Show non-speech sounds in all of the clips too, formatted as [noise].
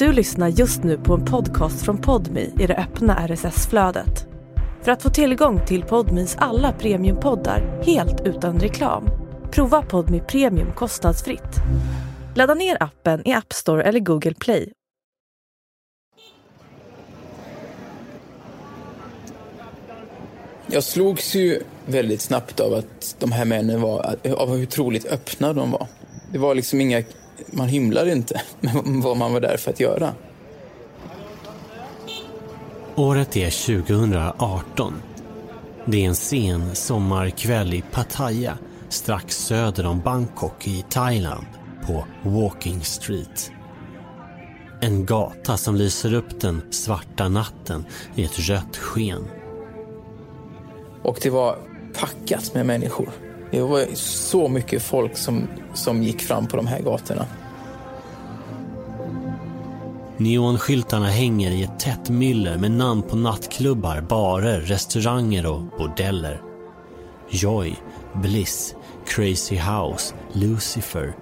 Du lyssnar just nu på en podcast från Podmi i det öppna RSS-flödet. För att få tillgång till Podmis alla premiumpoddar helt utan reklam, prova Podmi Premium kostnadsfritt. Ladda ner appen i App Store eller Google Play. Jag slogs ju väldigt snabbt av att de här männen var, av hur otroligt öppna de var. Det var liksom inga, man hymlade inte [laughs] med vad man var där för att göra. Året är 2018. Det är en sen sommarkväll i Pattaya strax söder om Bangkok i Thailand på Walking Street. En gata som lyser upp den svarta natten i ett rött sken. Och det var packat med människor. Det var så mycket folk som, som gick fram på de här gatorna. Neonskyltarna hänger i ett tätt myller med namn på nattklubbar, barer, restauranger och bordeller. Joy, Bliss, Crazy House, Lucifer,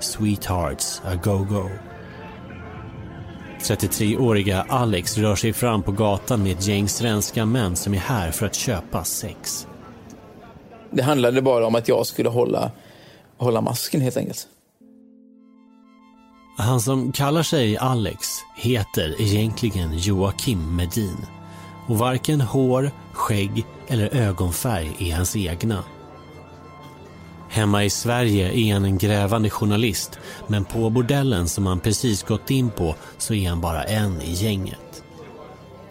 Sweethearts, A Go-Go. 33-åriga Alex rör sig fram på gatan med ett gäng svenska män som är här för att köpa sex. Det handlade bara om att jag skulle hålla, hålla masken helt enkelt. Han som kallar sig Alex heter egentligen Joakim Medin. Och varken hår, skägg eller ögonfärg är hans egna. Hemma i Sverige är han en grävande journalist men på bordellen som han precis gått in på så är han bara en i gänget.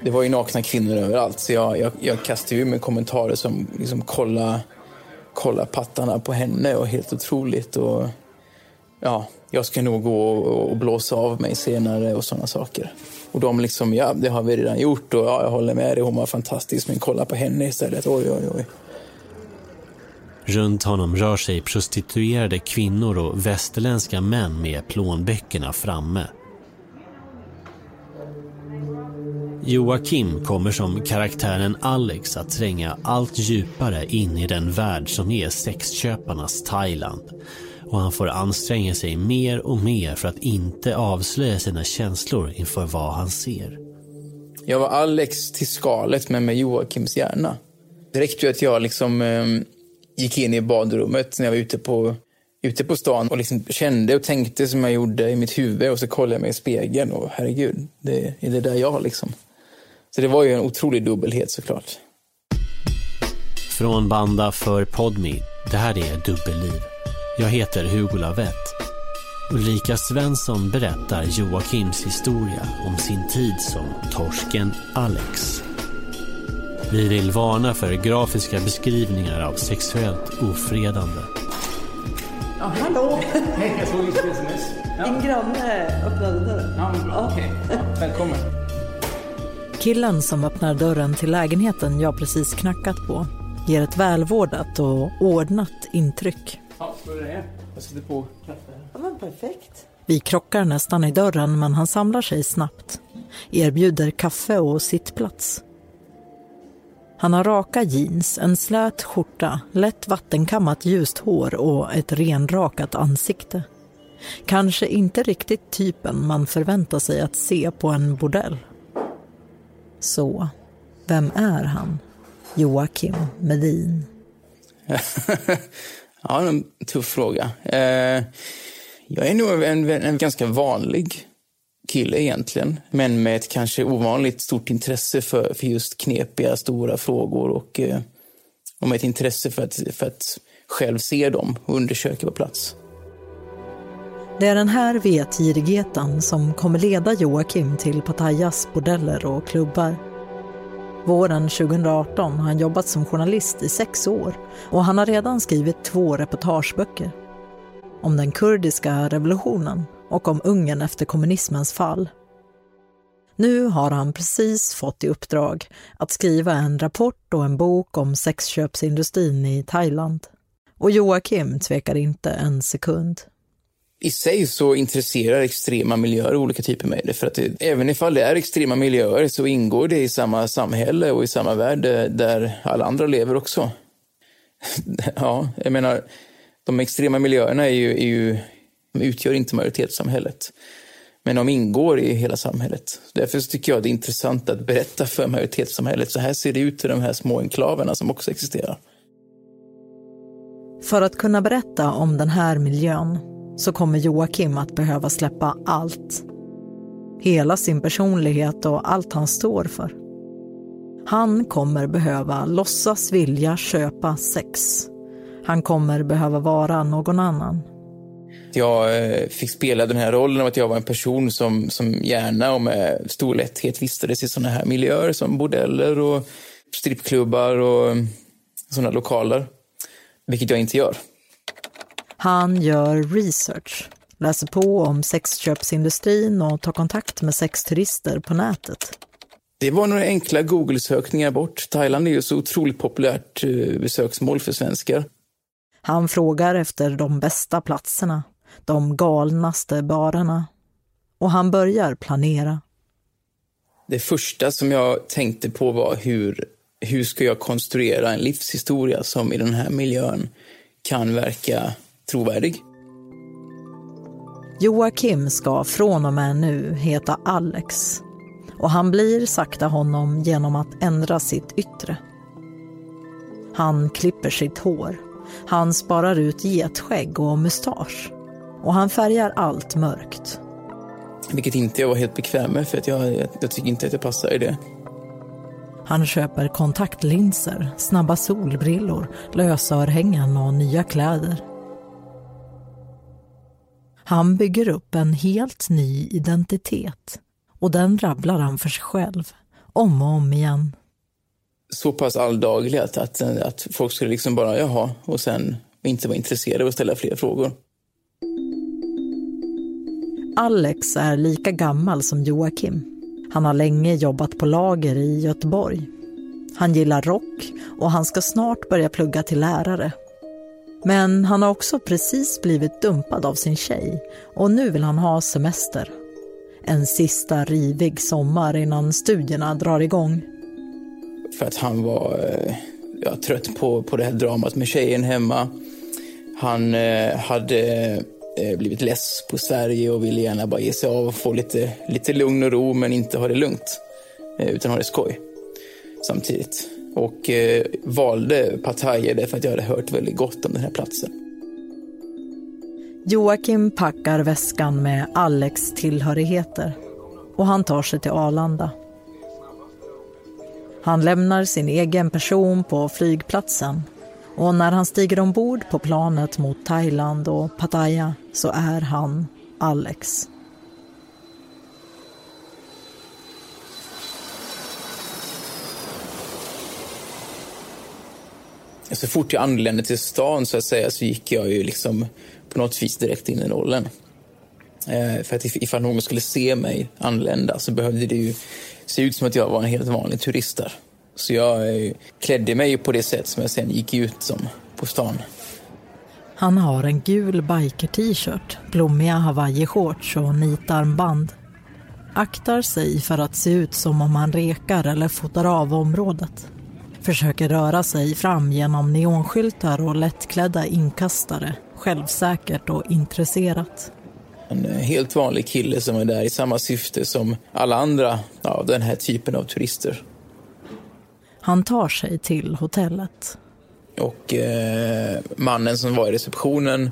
Det var ju nakna kvinnor överallt så jag, jag, jag kastade ur mig kommentarer som liksom kolla, kolla pattarna på henne och helt otroligt. Och, ja, jag ska nog gå och, och blåsa av mig senare och sådana saker. Och de liksom, ja det har vi redan gjort och ja, jag håller med dig, hon var fantastisk men kolla på henne istället, oj oj oj. Runt honom rör sig prostituerade kvinnor och västerländska män med plånböckerna framme. Joakim kommer som karaktären Alex att tränga allt djupare in i den värld som är sexköparnas Thailand. Och han får anstränga sig mer och mer för att inte avslöja sina känslor inför vad han ser. Jag var Alex till skalet men med Joakims hjärna. Det räckte ju att jag liksom eh, gick in i badrummet när jag var ute på, ute på stan och liksom kände och tänkte som jag gjorde i mitt huvud och så kollade jag mig i spegeln och herregud, det är det där jag liksom. Så det var ju en otrolig dubbelhet såklart. Från Banda för Podmi, det här är Dubbelliv. Jag heter Hugo Lavett. Ulrika Svensson berättar Joakims historia om sin tid som torsken Alex. Vi vill varna för grafiska beskrivningar av sexuellt ofredande. Ja, hallå! Hej, jag såg just sms. Din granne öppnade dörren. Ja, men bra. Okej. Ja, välkommen. Killen som öppnar dörren till lägenheten jag precis knackat på ger ett välvårdat och ordnat intryck. Ja, vad är det? Jag sätter på kaffe. Ja, men perfekt. Vi krockar nästan i dörren men han samlar sig snabbt. Erbjuder kaffe och sittplats. Han har raka jeans, en slät skjorta, lätt vattenkammat ljust hår och ett renrakat ansikte. Kanske inte riktigt typen man förväntar sig att se på en bordell. Så, vem är han? Joakim Medin. [laughs] ja, en tuff fråga. Eh, jag är nog en, en ganska vanlig kille egentligen, men med ett kanske ovanligt stort intresse för, för just knepiga, stora frågor och, eh, och med ett intresse för att, för att själv se dem och undersöka på plats. Det är den här vetgirigheten som kommer leda Joakim till Pattayas bordeller och klubbar. Våren 2018 har han jobbat som journalist i sex år och han har redan skrivit två reportageböcker. Om den kurdiska revolutionen och om Ungern efter kommunismens fall. Nu har han precis fått i uppdrag att skriva en rapport och en bok om sexköpsindustrin i Thailand. Och Joakim tvekar inte en sekund. I sig så intresserar extrema miljöer olika typer av mig. För att det, även ifall det är extrema miljöer så ingår det i samma samhälle och i samma värld eh, där alla andra lever också. [laughs] ja, jag menar, de extrema miljöerna är ju, är ju, utgör inte majoritetssamhället. Men de ingår i hela samhället. Därför tycker jag det är intressant att berätta för majoritetssamhället, så här ser det ut i de här små enklaverna som också existerar. För att kunna berätta om den här miljön så kommer Joakim att behöva släppa allt. Hela sin personlighet och allt han står för. Han kommer behöva låtsas vilja köpa sex. Han kommer behöva vara någon annan. Jag eh, fick spela den här rollen av att jag var en person som, som gärna och med stor lätthet vistades i sådana här miljöer som bordeller och strippklubbar och eh, sådana lokaler. Vilket jag inte gör. Han gör research, läser på om sexköpsindustrin och tar kontakt med sexturister på nätet. Det var några enkla Google-sökningar bort. Thailand är ju så otroligt populärt eh, besöksmål för svenskar. Han frågar efter de bästa platserna, de galnaste barerna. Och han börjar planera. Det första som jag tänkte på var hur, hur ska jag konstruera en livshistoria som i den här miljön kan verka trovärdig. Joakim ska från och med nu heta Alex och han blir sakta honom genom att ändra sitt yttre. Han klipper sitt hår, han sparar ut getskägg och mustasch och han färgar allt mörkt. Vilket inte jag var helt bekväm med för att jag, jag, jag tycker inte att jag passar i det. Han köper kontaktlinser, snabba solbrillor, lösörhängen och nya kläder. Han bygger upp en helt ny identitet och den rabblar han för sig själv, om och om igen. Så pass alldaglig att, att, att folk skulle liksom bara jaha och sen inte vara intresserade av att ställa fler frågor. Alex är lika gammal som Joakim. Han har länge jobbat på lager i Göteborg. Han gillar rock och han ska snart börja plugga till lärare. Men han har också precis blivit dumpad av sin tjej och nu vill han ha semester. En sista rivig sommar innan studierna drar igång. För att han var eh, ja, trött på, på det här dramat med tjejen hemma. Han eh, hade eh, blivit less på Sverige och ville gärna bara ge sig av och få lite, lite lugn och ro men inte ha det lugnt. Eh, utan ha det skoj samtidigt. Och eh, valde Pattaya därför att jag hade hört väldigt gott om den här platsen. Joakim packar väskan med Alex tillhörigheter och han tar sig till Arlanda. Han lämnar sin egen person på flygplatsen och när han stiger ombord på planet mot Thailand och Pattaya så är han Alex. Så fort jag anlände till stan så att säga så gick jag ju liksom på något vis direkt in i rollen. Eh, för att ifall någon skulle se mig anlända så behövde det ju se ut som att jag var en helt vanlig turist där. Så jag eh, klädde mig på det sätt som jag sen gick ut som på stan. Han har en gul biker-t-shirt, blommiga hawaii-shorts och nitarmband. Aktar sig för att se ut som om han rekar eller fotar av området. Försöker röra sig fram genom neonskyltar och lättklädda inkastare, självsäkert och intresserat. En helt vanlig kille som är där i samma syfte som alla andra av den här typen av turister. Han tar sig till hotellet. Och eh, mannen som var i receptionen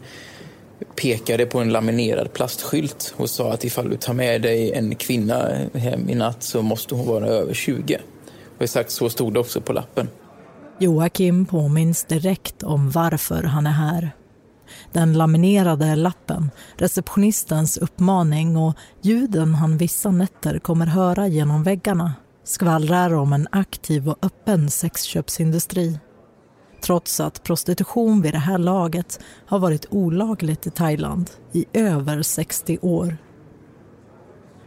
pekade på en laminerad plastskylt och sa att ifall du tar med dig en kvinna hem i natt så måste hon vara över 20. Exakt så stod det också på lappen. Joakim påminns direkt om varför han är här. Den laminerade lappen, receptionistens uppmaning och ljuden han vissa nätter kommer höra genom väggarna skvallrar om en aktiv och öppen sexköpsindustri. Trots att prostitution vid det här laget har varit olagligt i Thailand i över 60 år.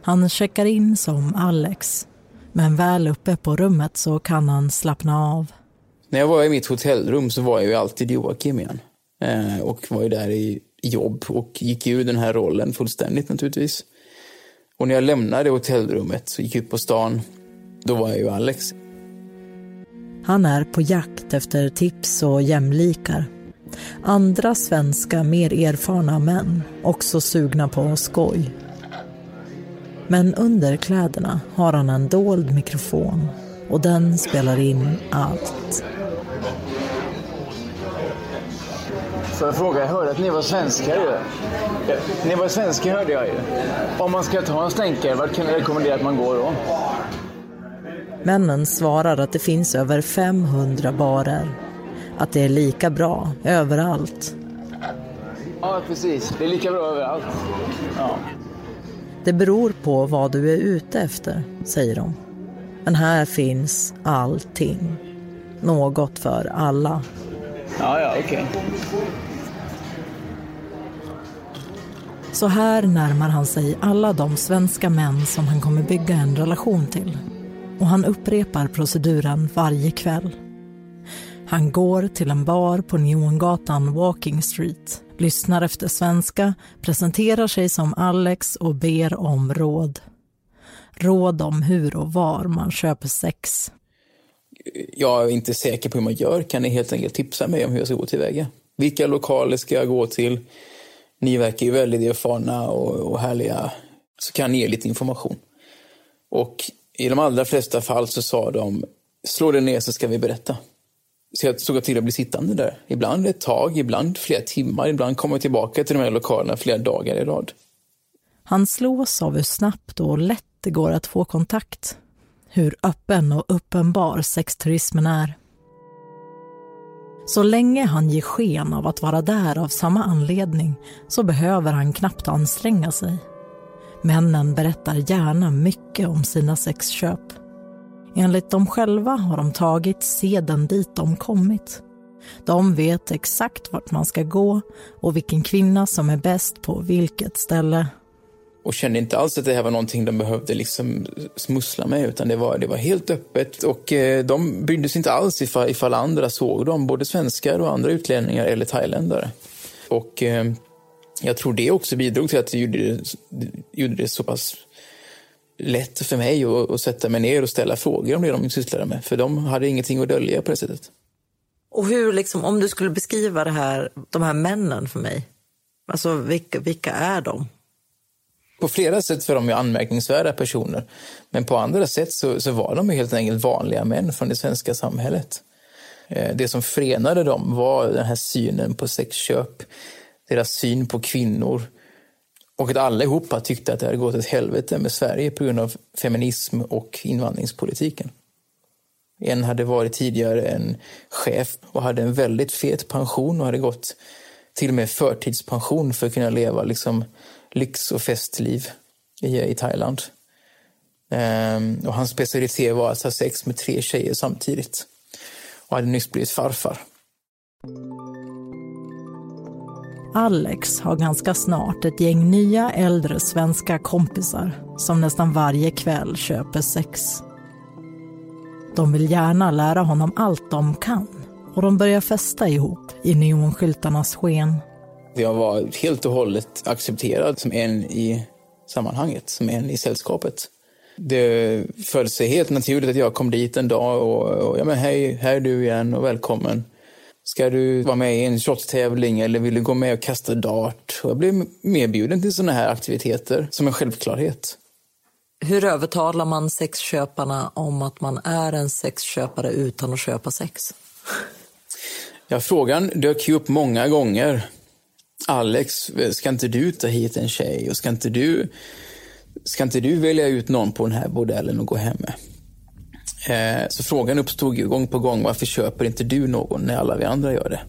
Han checkar in som Alex, men väl uppe på rummet så kan han slappna av. När jag var i mitt hotellrum så var jag ju alltid Joakim igen. Eh, och var ju där i jobb och gick ur den här rollen fullständigt naturligtvis. Och när jag lämnade hotellrummet så gick jag ut på stan då var jag ju Alex. Han är på jakt efter tips och jämlikar. Andra svenska, mer erfarna män, också sugna på skoj. Men under kläderna har han en dold mikrofon och den spelar in allt. Får jag fråga, jag hörde att ni var svenskar ju. Ni var svenskar hörde jag ju. Om man ska ta en stänkare, vart kan ni rekommendera att man går då? Männen svarar att det finns över 500 barer. Att det är lika bra överallt. Ja, precis. Det är lika bra överallt. Ja. Det beror på vad du är ute efter, säger de. Men här finns allting. Något för alla. Ja, ja, okej. Okay. Så här närmar han sig alla de svenska män som han kommer bygga en relation till. Och han upprepar proceduren varje kväll. Han går till en bar på Neongatan Walking Street, lyssnar efter svenska, presenterar sig som Alex och ber om råd. Råd om hur och var man köper sex. Jag är inte säker på hur man gör. Kan ni helt enkelt tipsa mig om hur jag ska gå tillväga? Vilka lokaler ska jag gå till? Ni verkar ju väldigt erfarna och, och härliga. Så kan ni ge lite information. Och i de allra flesta fall så sa de, slå dig ner så ska vi berätta. Så jag såg till att bli sittande där. Ibland ett tag, ibland flera timmar, ibland kommer jag tillbaka till de här lokalerna flera dagar i rad. Han slås av hur snabbt och lätt det går att få kontakt. Hur öppen och uppenbar sexturismen är. Så länge han ger sken av att vara där av samma anledning så behöver han knappt anstränga sig. Männen berättar gärna mycket om sina sexköp. Enligt dem själva har de tagit seden dit de kommit. De vet exakt vart man ska gå och vilken kvinna som är bäst på vilket ställe. Och kände inte alls att det här var någonting de behövde liksom smussla med, utan det var, det var helt öppet. Och eh, de brydde sig inte alls ifall, ifall andra såg dem, både svenskar och andra utlänningar eller thailändare. Och eh, jag tror det också bidrog till att det gjorde det, gjorde det så pass lätt för mig att, att sätta mig ner och ställa frågor om det de sysslade med. För de hade ingenting att dölja på det sättet. Och hur, liksom, om du skulle beskriva det här, de här männen för mig, alltså vilka, vilka är de? På flera sätt var de ju anmärkningsvärda personer. Men på andra sätt så, så var de helt enkelt vanliga män från det svenska samhället. Eh, det som förenade dem var den här synen på sexköp, deras syn på kvinnor, och att allihopa tyckte att det hade gått ett helvete med Sverige på grund av feminism och invandringspolitiken. En hade varit tidigare en chef och hade en väldigt fet pension och hade gått till och med förtidspension för att kunna leva liksom lyx och festliv i, i Thailand. Ehm, och hans specialitet var att ha sex med tre tjejer samtidigt och hade nyss blivit farfar. Alex har ganska snart ett gäng nya äldre svenska kompisar som nästan varje kväll köper sex. De vill gärna lära honom allt de kan och de börjar festa ihop i neonskyltarnas sken. Jag var helt och hållet accepterad som en i sammanhanget, som en i sällskapet. Det föll sig helt naturligt att jag kom dit en dag och, och ja men hej, här är du igen och välkommen. Ska du vara med i en shot-tävling eller vill du gå med och kasta dart? Och jag blev medbjuden till sådana här aktiviteter som en självklarhet. Hur övertalar man sexköparna om att man är en sexköpare utan att köpa sex? Ja, frågan dök ju upp många gånger. Alex, ska inte du ta hit en tjej? Och ska inte du, ska inte du välja ut någon på den här bordellen och gå hem med? Eh, så frågan uppstod ju gång på gång, varför köper inte du någon när alla vi andra gör det?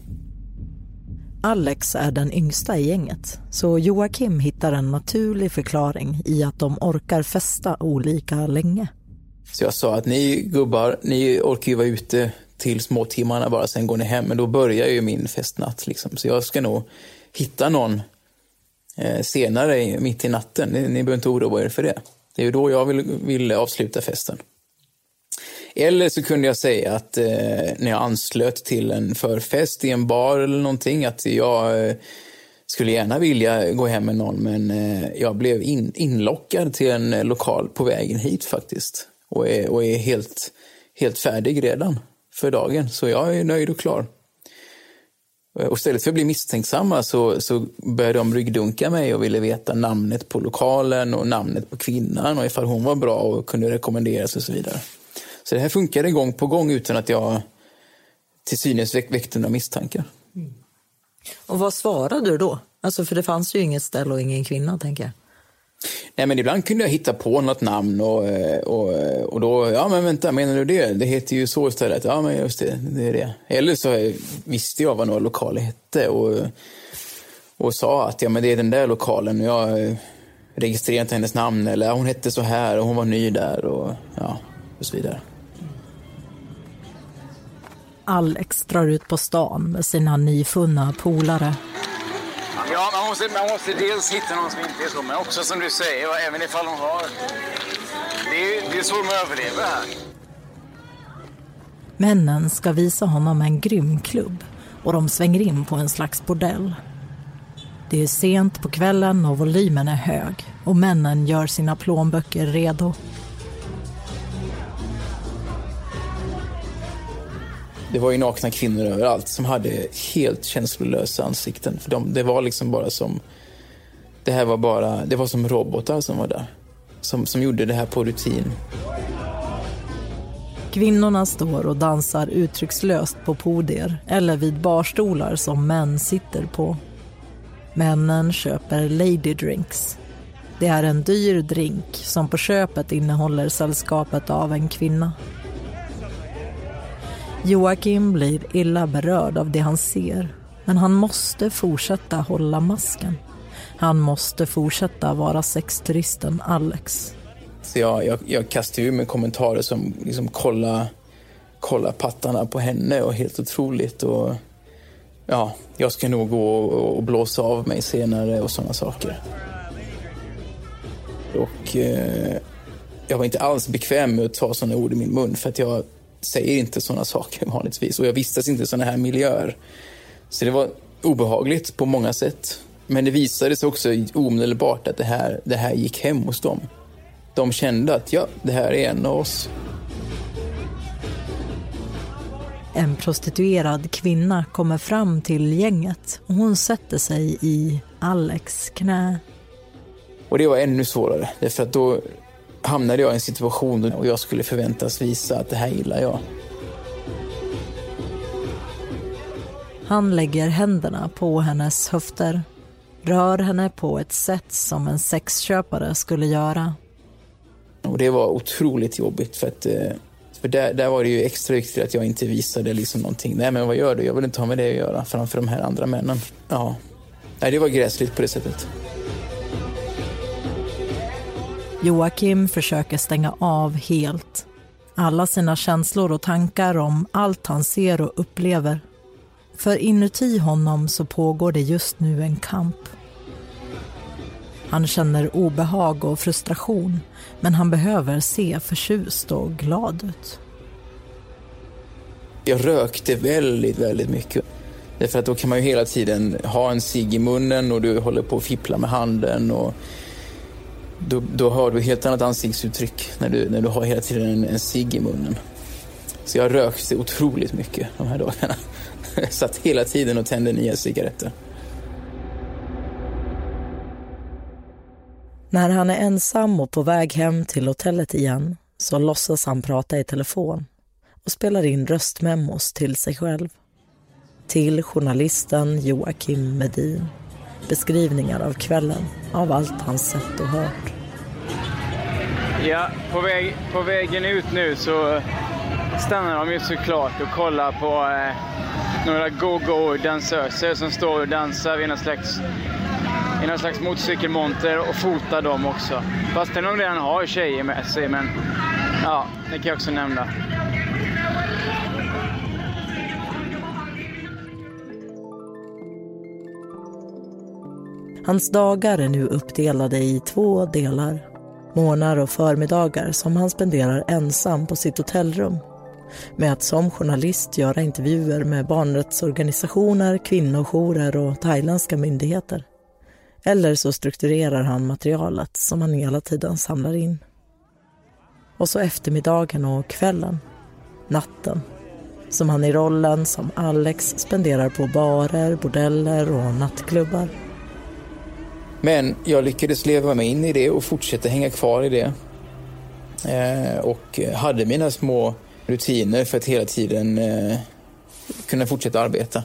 Alex är den yngsta i gänget, så Joakim hittar en naturlig förklaring i att de orkar festa olika länge. Så jag sa att ni gubbar, ni orkar ju vara ute till småtimmarna bara, sen går ni hem. Men då börjar ju min festnatt. Liksom. Så jag ska nog hitta någon eh, senare, mitt i natten. Ni, ni behöver inte oroa er för det. Det är ju då jag vill, vill avsluta festen. Eller så kunde jag säga att eh, när jag anslöt till en förfest i en bar eller någonting, att jag eh, skulle gärna vilja gå hem med någon, men eh, jag blev in, inlockad till en eh, lokal på vägen hit faktiskt. Och är, och är helt, helt färdig redan för dagen, så jag är nöjd och klar. Eh, och istället för att bli misstänksamma så, så började de ryggdunka mig och ville veta namnet på lokalen och namnet på kvinnan och ifall hon var bra och kunde rekommenderas och så vidare. Så det här funkade gång på gång utan att jag till synes väckte några misstankar. Mm. Och vad svarade du då? Alltså för det fanns ju inget ställe och ingen kvinna tänker jag. Nej, men ibland kunde jag hitta på något namn och, eh, och, eh, och då, ja men vänta, menar du det? Det heter ju så istället. Ja, men just det, det är det. Eller så visste jag vad några lokaler hette och, och sa att ja, men det är den där lokalen. Jag eh, registrerade inte hennes namn eller hon hette så här och hon var ny där och ja, och så vidare. Alex drar ut på stan med sina nyfunna polare Ja, man måste, man måste dels hitta någon som inte är så, men också som du säger, även ifall de har... Det är, det är så de överlever här. Männen ska visa honom en grym klubb och de svänger in på en slags bordell. Det är sent på kvällen och volymen är hög och männen gör sina plånböcker redo. Det var ju nakna kvinnor överallt som hade helt känslolösa ansikten. För de, det var liksom bara som... Det här var bara... Det var som robotar som var där. Som, som gjorde det här på rutin. Kvinnorna står och dansar uttryckslöst på podier eller vid barstolar som män sitter på. Männen köper lady drinks. Det är en dyr drink som på köpet innehåller sällskapet av en kvinna. Joakim blir illa berörd av det han ser men han måste fortsätta hålla masken. Han måste fortsätta vara sexturisten Alex. Så jag, jag, jag kastade ur mig kommentarer som liksom kolla, kolla pattarna på henne och helt otroligt. Och, ja, jag ska nog gå och, och blåsa av mig senare och sådana saker. Och eh, jag var inte alls bekväm med att ta sådana ord i min mun för att jag säger inte sådana saker [laughs] vanligtvis och jag vistas inte i sådana här miljöer. Så det var obehagligt på många sätt. Men det visade sig också omedelbart att det här, det här gick hem hos dem. De kände att ja, det här är en av oss. En prostituerad kvinna kommer fram till gänget och hon sätter sig i Alex knä. Och det var ännu svårare, därför att då hamnade jag i en situation och jag skulle förväntas visa att det här gillar jag. Han lägger händerna på hennes höfter, rör henne på ett sätt som en sexköpare skulle göra. Och det var otroligt jobbigt för att eh, för där, där var det ju extra viktigt att jag inte visade liksom någonting. Nej men vad gör du? Jag vill inte ha med det att göra framför de här andra männen. Ja, Nej, det var gräsligt på det sättet. Joakim försöker stänga av helt. Alla sina känslor och tankar om allt han ser och upplever. För inuti honom så pågår det just nu en kamp. Han känner obehag och frustration men han behöver se förtjust och glad ut. Jag rökte väldigt, väldigt mycket. Därför att då kan man ju hela tiden ha en cigg i munnen och du håller på att fippla med handen. Och då, då har du ett helt annat ansiktsuttryck när du, när du har hela tiden en, en cigg i munnen. Så jag rökte otroligt mycket de här dagarna. Jag [laughs] satt hela tiden och tände nya cigaretter. När han är ensam och på väg hem till hotellet igen så låtsas han prata i telefon och spelar in röstmemos till sig själv. Till journalisten Joakim Medin beskrivningar av kvällen, av allt han sett och hört. Ja, på, väg, på vägen ut nu så stannar de ju såklart och kollar på eh, några go-go-dansöser som står och dansar vid någon slags, i någon slags motorcykelmonter och fotar dem också. Fastän de redan har tjejer med sig, men ja, det kan jag också nämna. Hans dagar är nu uppdelade i två delar. Morgnar och förmiddagar som han spenderar ensam på sitt hotellrum med att som journalist göra intervjuer med barnrättsorganisationer, kvinnojourer och thailändska myndigheter. Eller så strukturerar han materialet som han hela tiden samlar in. Och så eftermiddagen och kvällen, natten. som han i rollen som Alex spenderar på barer, bordeller och nattklubbar. Men jag lyckades leva mig in i det och fortsätta hänga kvar i det. Eh, och hade mina små rutiner för att hela tiden eh, kunna fortsätta arbeta.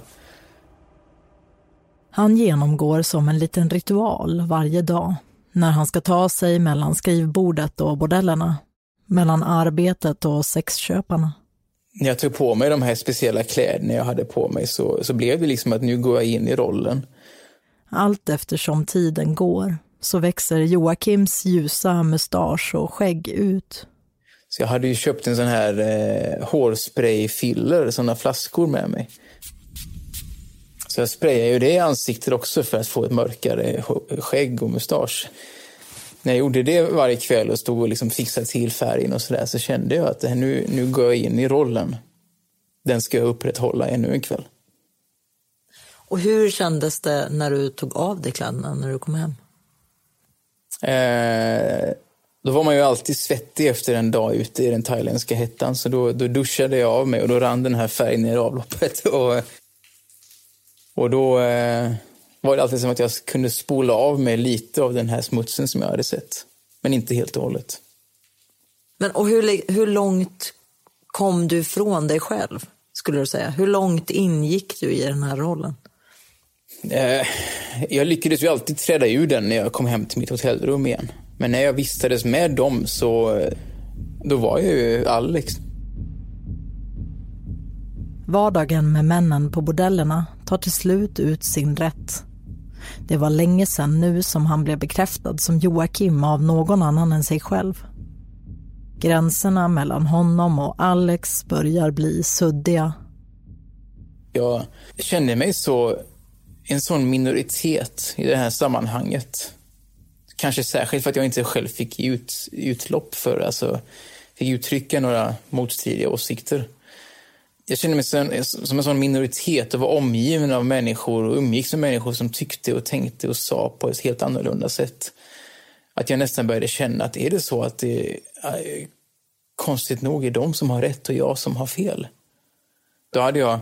Han genomgår som en liten ritual varje dag när han ska ta sig mellan skrivbordet och bordellerna, mellan arbetet och sexköparna. När jag tog på mig de här speciella kläderna jag hade på mig så, så blev det liksom att nu går jag in i rollen. Allt eftersom tiden går så växer Joakims ljusa mustasch och skägg ut. Så jag hade ju köpt en sån här eh, hårsprayfiller, såna flaskor med mig. Så jag sprayade ju det i ansiktet också för att få ett mörkare skägg och mustasch. När jag gjorde det varje kväll och stod och liksom fixade till färgen och sådär så kände jag att nu, nu går jag in i rollen. Den ska jag upprätthålla ännu en kväll. Och hur kändes det när du tog av dig kläderna när du kom hem? Eh, då var man ju alltid svettig efter en dag ute i den thailändska hettan. Så då, då duschade jag av mig och då rann den här färgen ner i avloppet. [laughs] Och, och då eh, var det alltid som att jag kunde spola av mig lite av den här smutsen som jag hade sett. Men inte helt och hållet. Men och hur, hur långt kom du från dig själv, skulle du säga? Hur långt ingick du i den här rollen? Eh, jag lyckades ju alltid träda ur den när jag kom hem till mitt hotellrum igen. Men när jag vistades med dem så då var jag ju Alex. Vardagen med männen på bordellerna tar till slut ut sin rätt. Det var länge sedan nu som han blev bekräftad som Joakim av någon annan än sig själv. Gränserna mellan honom och Alex börjar bli suddiga. Jag känner mig så en sån minoritet i det här sammanhanget. Kanske särskilt för att jag inte själv fick ut, utlopp för, alltså fick uttrycka några motstridiga åsikter. Jag kände mig som, som en sån minoritet och var omgiven av människor och umgicks med människor som tyckte och tänkte och sa på ett helt annorlunda sätt. Att jag nästan började känna att är det så att det är, äh, konstigt nog är de som har rätt och jag som har fel. Då hade jag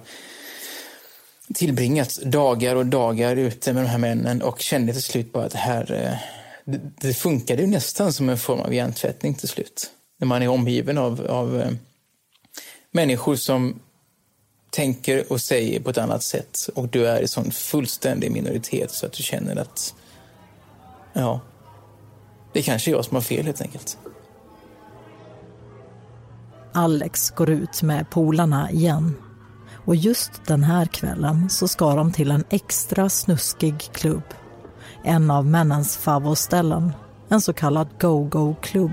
tillbringat dagar och dagar ute med de här männen och kände till slut bara att det här eh, det, det funkade ju nästan som en form av hjärntvättning till slut. När man är omgiven av, av eh, människor som tänker och säger på ett annat sätt och du är i sån fullständig minoritet så att du känner att ja, det är kanske är jag som har fel helt enkelt. Alex går ut med polarna igen och just den här kvällen så ska de till en extra snuskig klubb. En av männens favoställen, en så kallad go-go-klubb.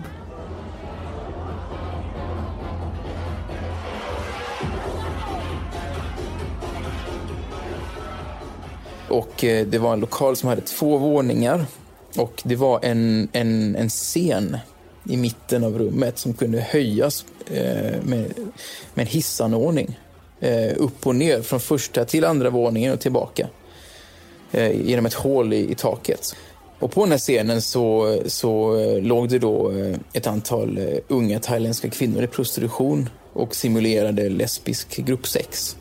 Och eh, det var en lokal som hade två våningar och det var en, en, en scen i mitten av rummet som kunde höjas eh, med, med en hissanordning eh, upp och ner från första till andra våningen och tillbaka eh, genom ett hål i, i, taket. Och på den här scenen så, så eh, låg det då eh, ett antal eh, unga thailändska kvinnor i prostitution och simulerade lesbisk gruppsex.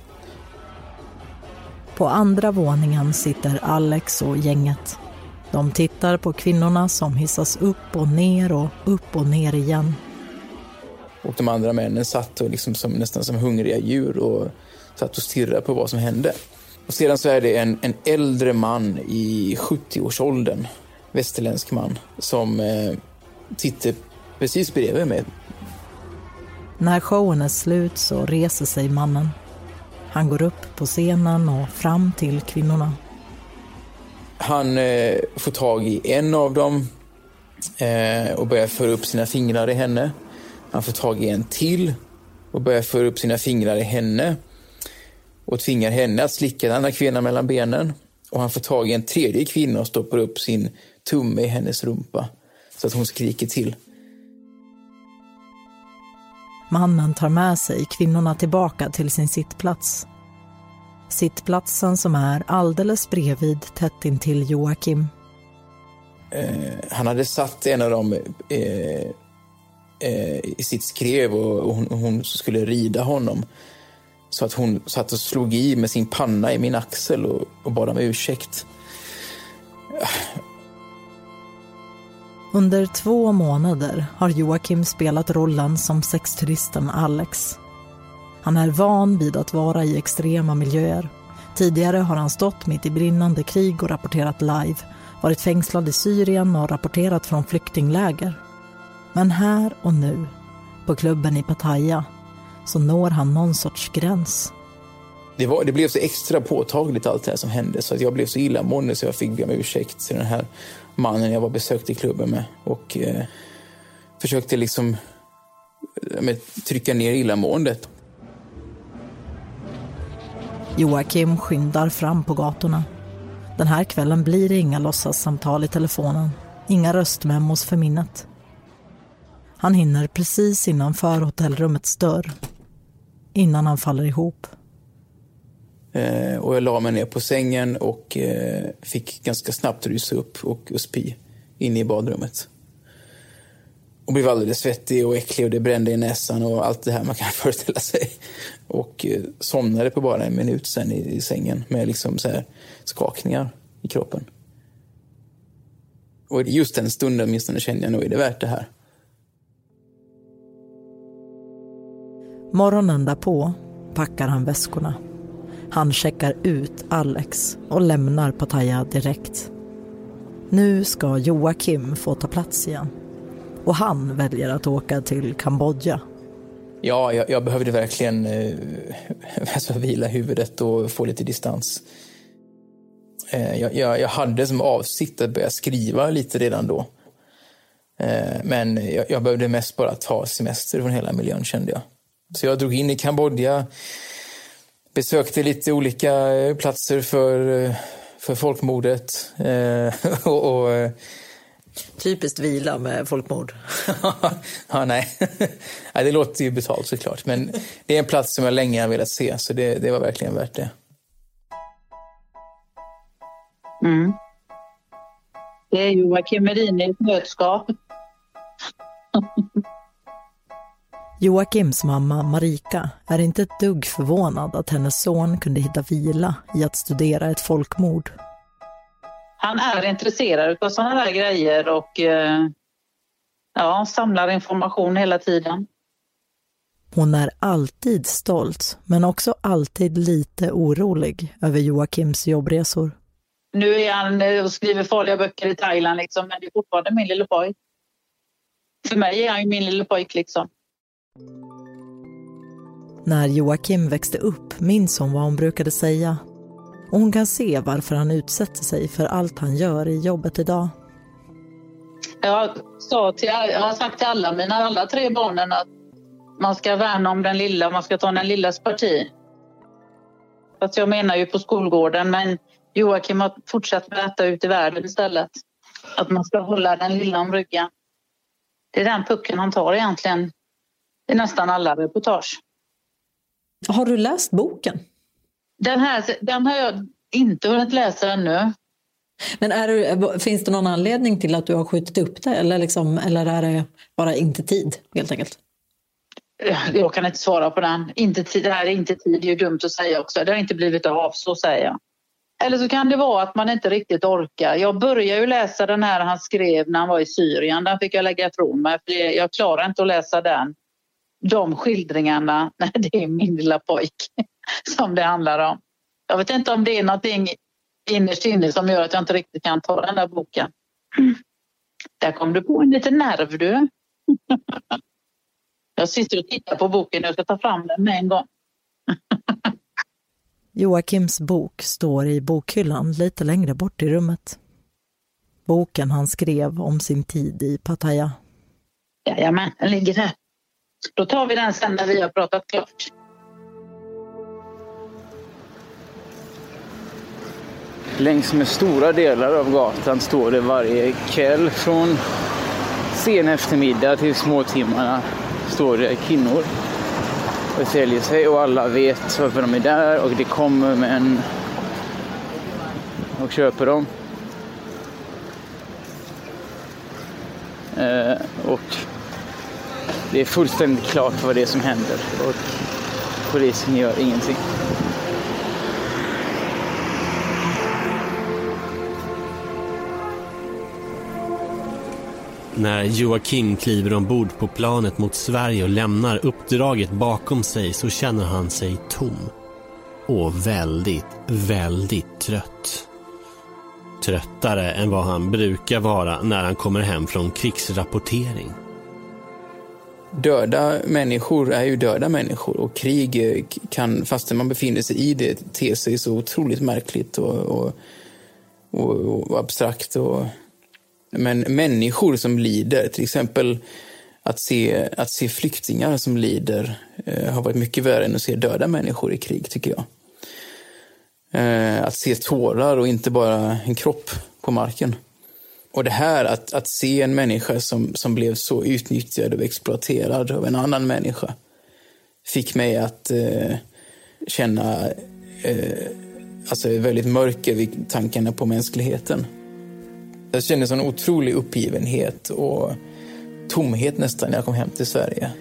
På andra våningen sitter Alex och gänget. De tittar på kvinnorna som hissas upp och ner och upp och ner igen. Och de andra männen satt och liksom som, nästan som hungriga djur och satt och stirrade på vad som hände. Och sedan så är det en, en äldre man i 70-årsåldern, västerländsk man, som eh, tittar precis bredvid mig. När showen är slut så reser sig mannen. Han går upp på scenen och fram till kvinnorna. Han eh, får tag i en av dem eh, och börjar föra upp sina fingrar i henne. Han får tag i en till och börjar föra upp sina fingrar i henne och tvingar henne att slicka den andra kvinnan mellan benen. Och han får tag i en tredje kvinna och stoppar upp sin tumme i hennes rumpa så att hon skriker till. Mannen tar med sig kvinnorna tillbaka till sin sittplats. Sittplatsen som är alldeles bredvid tätt intill Joakim. Eh, han hade satt en av dem eh, Eh, i sitt skrev och hon, hon, skulle rida honom. Så att hon satt och slog i med sin panna i min axel och, och bad om ursäkt. Under två månader har Joakim spelat rollen som sexturisten Alex. Han är van vid att vara i extrema miljöer. Tidigare har han stått mitt i brinnande krig och rapporterat live, varit fängslad i Syrien och rapporterat från flyktingläger. Men här och nu, på klubben i Pattaya, så når han någon sorts gräns. Det, var, det blev så extra påtagligt allt det här som hände så att jag blev så illamående så jag fick be om ursäkt till den här mannen jag var besökt i klubben med och eh, försökte liksom med, trycka ner illamåendet. Joakim skyndar fram på gatorna. Den här kvällen blir det inga låtsassamtal i telefonen, inga röstmemos för minnet. Han hinner precis innanför hotellrummets dörr, innan han faller ihop. Eh, och jag la mig ner på sängen och eh, fick ganska snabbt rysa upp och, och spy inne i badrummet. Och blev alldeles svettig och äcklig och det brände i näsan och allt det här man kan [laughs] föreställa sig. Och eh, somnade på bara en minut sen i, i sängen med liksom så här skakningar i kroppen. Och just den stunden åtminstone kände jag nog, är det värt det här? Morgonen därpå packar han väskorna. Han checkar ut Alex och lämnar Pattaya direkt. Nu ska Joakim få ta plats igen. Och han väljer att åka till Kambodja. Ja, jag, jag behövde verkligen eh, [laughs] alltså vila huvudet och få lite distans. Eh, jag, jag, jag, hade som avsikt att börja skriva lite redan då. Eh, men jag, jag behövde mest bara ta semester från hela miljön kände jag. Så jag drog in i Kambodja, besökte lite olika eh, platser för, eh, för folkmordet. Eh, [laughs] och, och, Typiskt vila med folkmord. [laughs] ja, nej. nej, det låter ju betalt såklart. Men det är en plats som jag länge har velat se, så det, det var verkligen värt det. Mm. Det är Joakim Medin i ett nötskap. [laughs] Joakims mamma Marika är inte ett dugg förvånad att hennes son kunde hitta vila i att studera ett folkmord. Han är intresserad av sådana här grejer och eh, ja, samlar information hela tiden. Hon är alltid stolt, men också alltid lite orolig över Joakims jobbresor. Nu är han eh, och skriver farliga böcker i Thailand, liksom, men det är fortfarande min lille pojk. För mig är han ju min lille pojk. Liksom. När Joakim växte upp minns hon vad hon brukade säga. Och hon kan se varför han utsätter sig för allt han gör i jobbet idag. Jag, sa till, jag har sagt till alla mina alla tre barnen att man ska värna om den lilla, man ska ta den lillas parti. Fast jag menar ju på skolgården, men Joakim har fortsatt med detta ute i världen istället. Att man ska hålla den lilla om ryggen. Det är den pucken han tar egentligen i nästan alla reportage. Har du läst boken? Den, här, den har jag inte hunnit läsa ännu. Men är det, finns det någon anledning till att du har skjutit upp det eller, liksom, eller är det bara inte tid helt enkelt? Jag kan inte svara på den. Inte tid, det här är inte tid, det är ju dumt att säga också. Det har inte blivit av, så säger jag. Eller så kan det vara att man inte riktigt orkar. Jag började ju läsa den här han skrev när han var i Syrien. Den fick jag lägga ifrån mig för jag klarar inte att läsa den. De skildringarna [laughs] när det är min lilla pojk som det handlar om. Jag vet inte om det är någonting innerst inne som gör att jag inte riktigt kan ta den där boken. Där kom du på en liten nerv du. [laughs] Jag sitter och tittar på boken och jag ska ta fram den med en gång. [laughs] Joakims bok står i bokhyllan lite längre bort i rummet. Boken han skrev om sin tid i Pattaya. Jajamän, den ligger här. Då tar vi den sen när vi har pratat klart. Längs med stora delar av gatan står det varje kväll från sen eftermiddag till småtimmarna står det kvinnor och säljer sig och alla vet varför de är där och det kommer män och köper dem. Eh, och det är fullständigt klart vad det är som händer. Och polisen gör ingenting. När Joakim kliver ombord på planet mot Sverige och lämnar uppdraget bakom sig så känner han sig tom. Och väldigt, väldigt trött. Tröttare än vad han brukar vara när han kommer hem från krigsrapportering. Döda människor är ju döda människor och krig eh, kan, fastän man befinner sig i det, te sig så otroligt märkligt och, och, och, och abstrakt. Och, men människor som lider, till exempel att se, att se flyktingar som lider eh, har varit mycket värre än att se döda människor i krig, tycker jag. Eh, att se tårar och inte bara en kropp på marken. Och det här att, att se en människa som, som blev så utnyttjad och exploaterad av en annan människa fick mig att eh, känna eh, alltså väldigt mörker vid tankarna på mänskligheten. Jag kände sån otrolig uppgivenhet och tomhet nästan när jag kom hem till Sverige.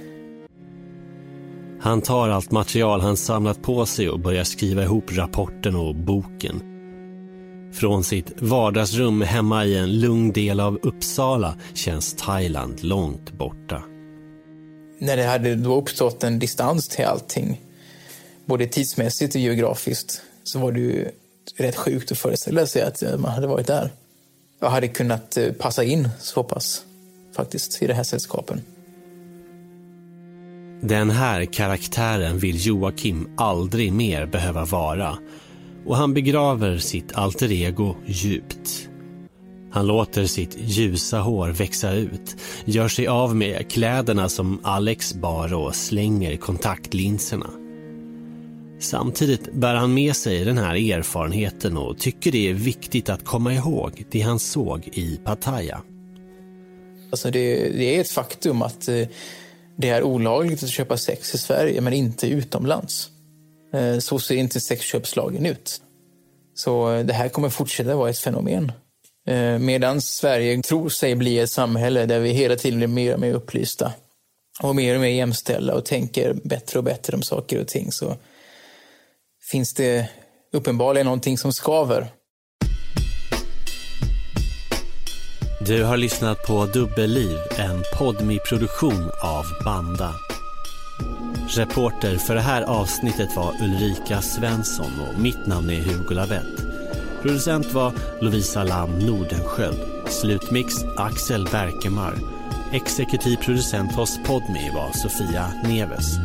Han tar allt material han samlat på sig och börjar skriva ihop rapporten och boken. Från sitt vardagsrum hemma i en lugn del av Uppsala känns Thailand långt borta. När det hade då uppstått en distans till allting, både tidsmässigt och geografiskt, så var det ju rätt sjukt att föreställa sig att man hade varit där. Jag hade kunnat eh, passa in så pass, faktiskt, i det här sällskapen. Den här karaktären vill Joakim aldrig mer behöva vara och han begraver sitt alter ego djupt. Han låter sitt ljusa hår växa ut, gör sig av med kläderna som Alex bar och slänger kontaktlinserna. Samtidigt bär han med sig den här erfarenheten och tycker det är viktigt att komma ihåg det han såg i Pattaya. Alltså det, det är ett faktum att eh, det är olagligt att köpa sex i Sverige, men inte utomlands. Eh, så ser inte sexköpslagen ut. Så det här kommer fortsätta vara ett fenomen. Eh, medan Sverige tror sig bli ett samhälle där vi hela tiden blir mer och mer upplysta och mer och mer jämställda och tänker bättre och bättre om saker och ting så finns det uppenbarligen någonting som skaver. Du har lyssnat på Dubbelliv, en podmi-produktion av Banda. Reporter för det här avsnittet var Ulrika Svensson och mitt namn är Hugo Lavett. Producent var Lovisa Lam Nordenskjöld. Slutmix Axel Berkemar. Exekutiv producent hos Podmi var Sofia Neves.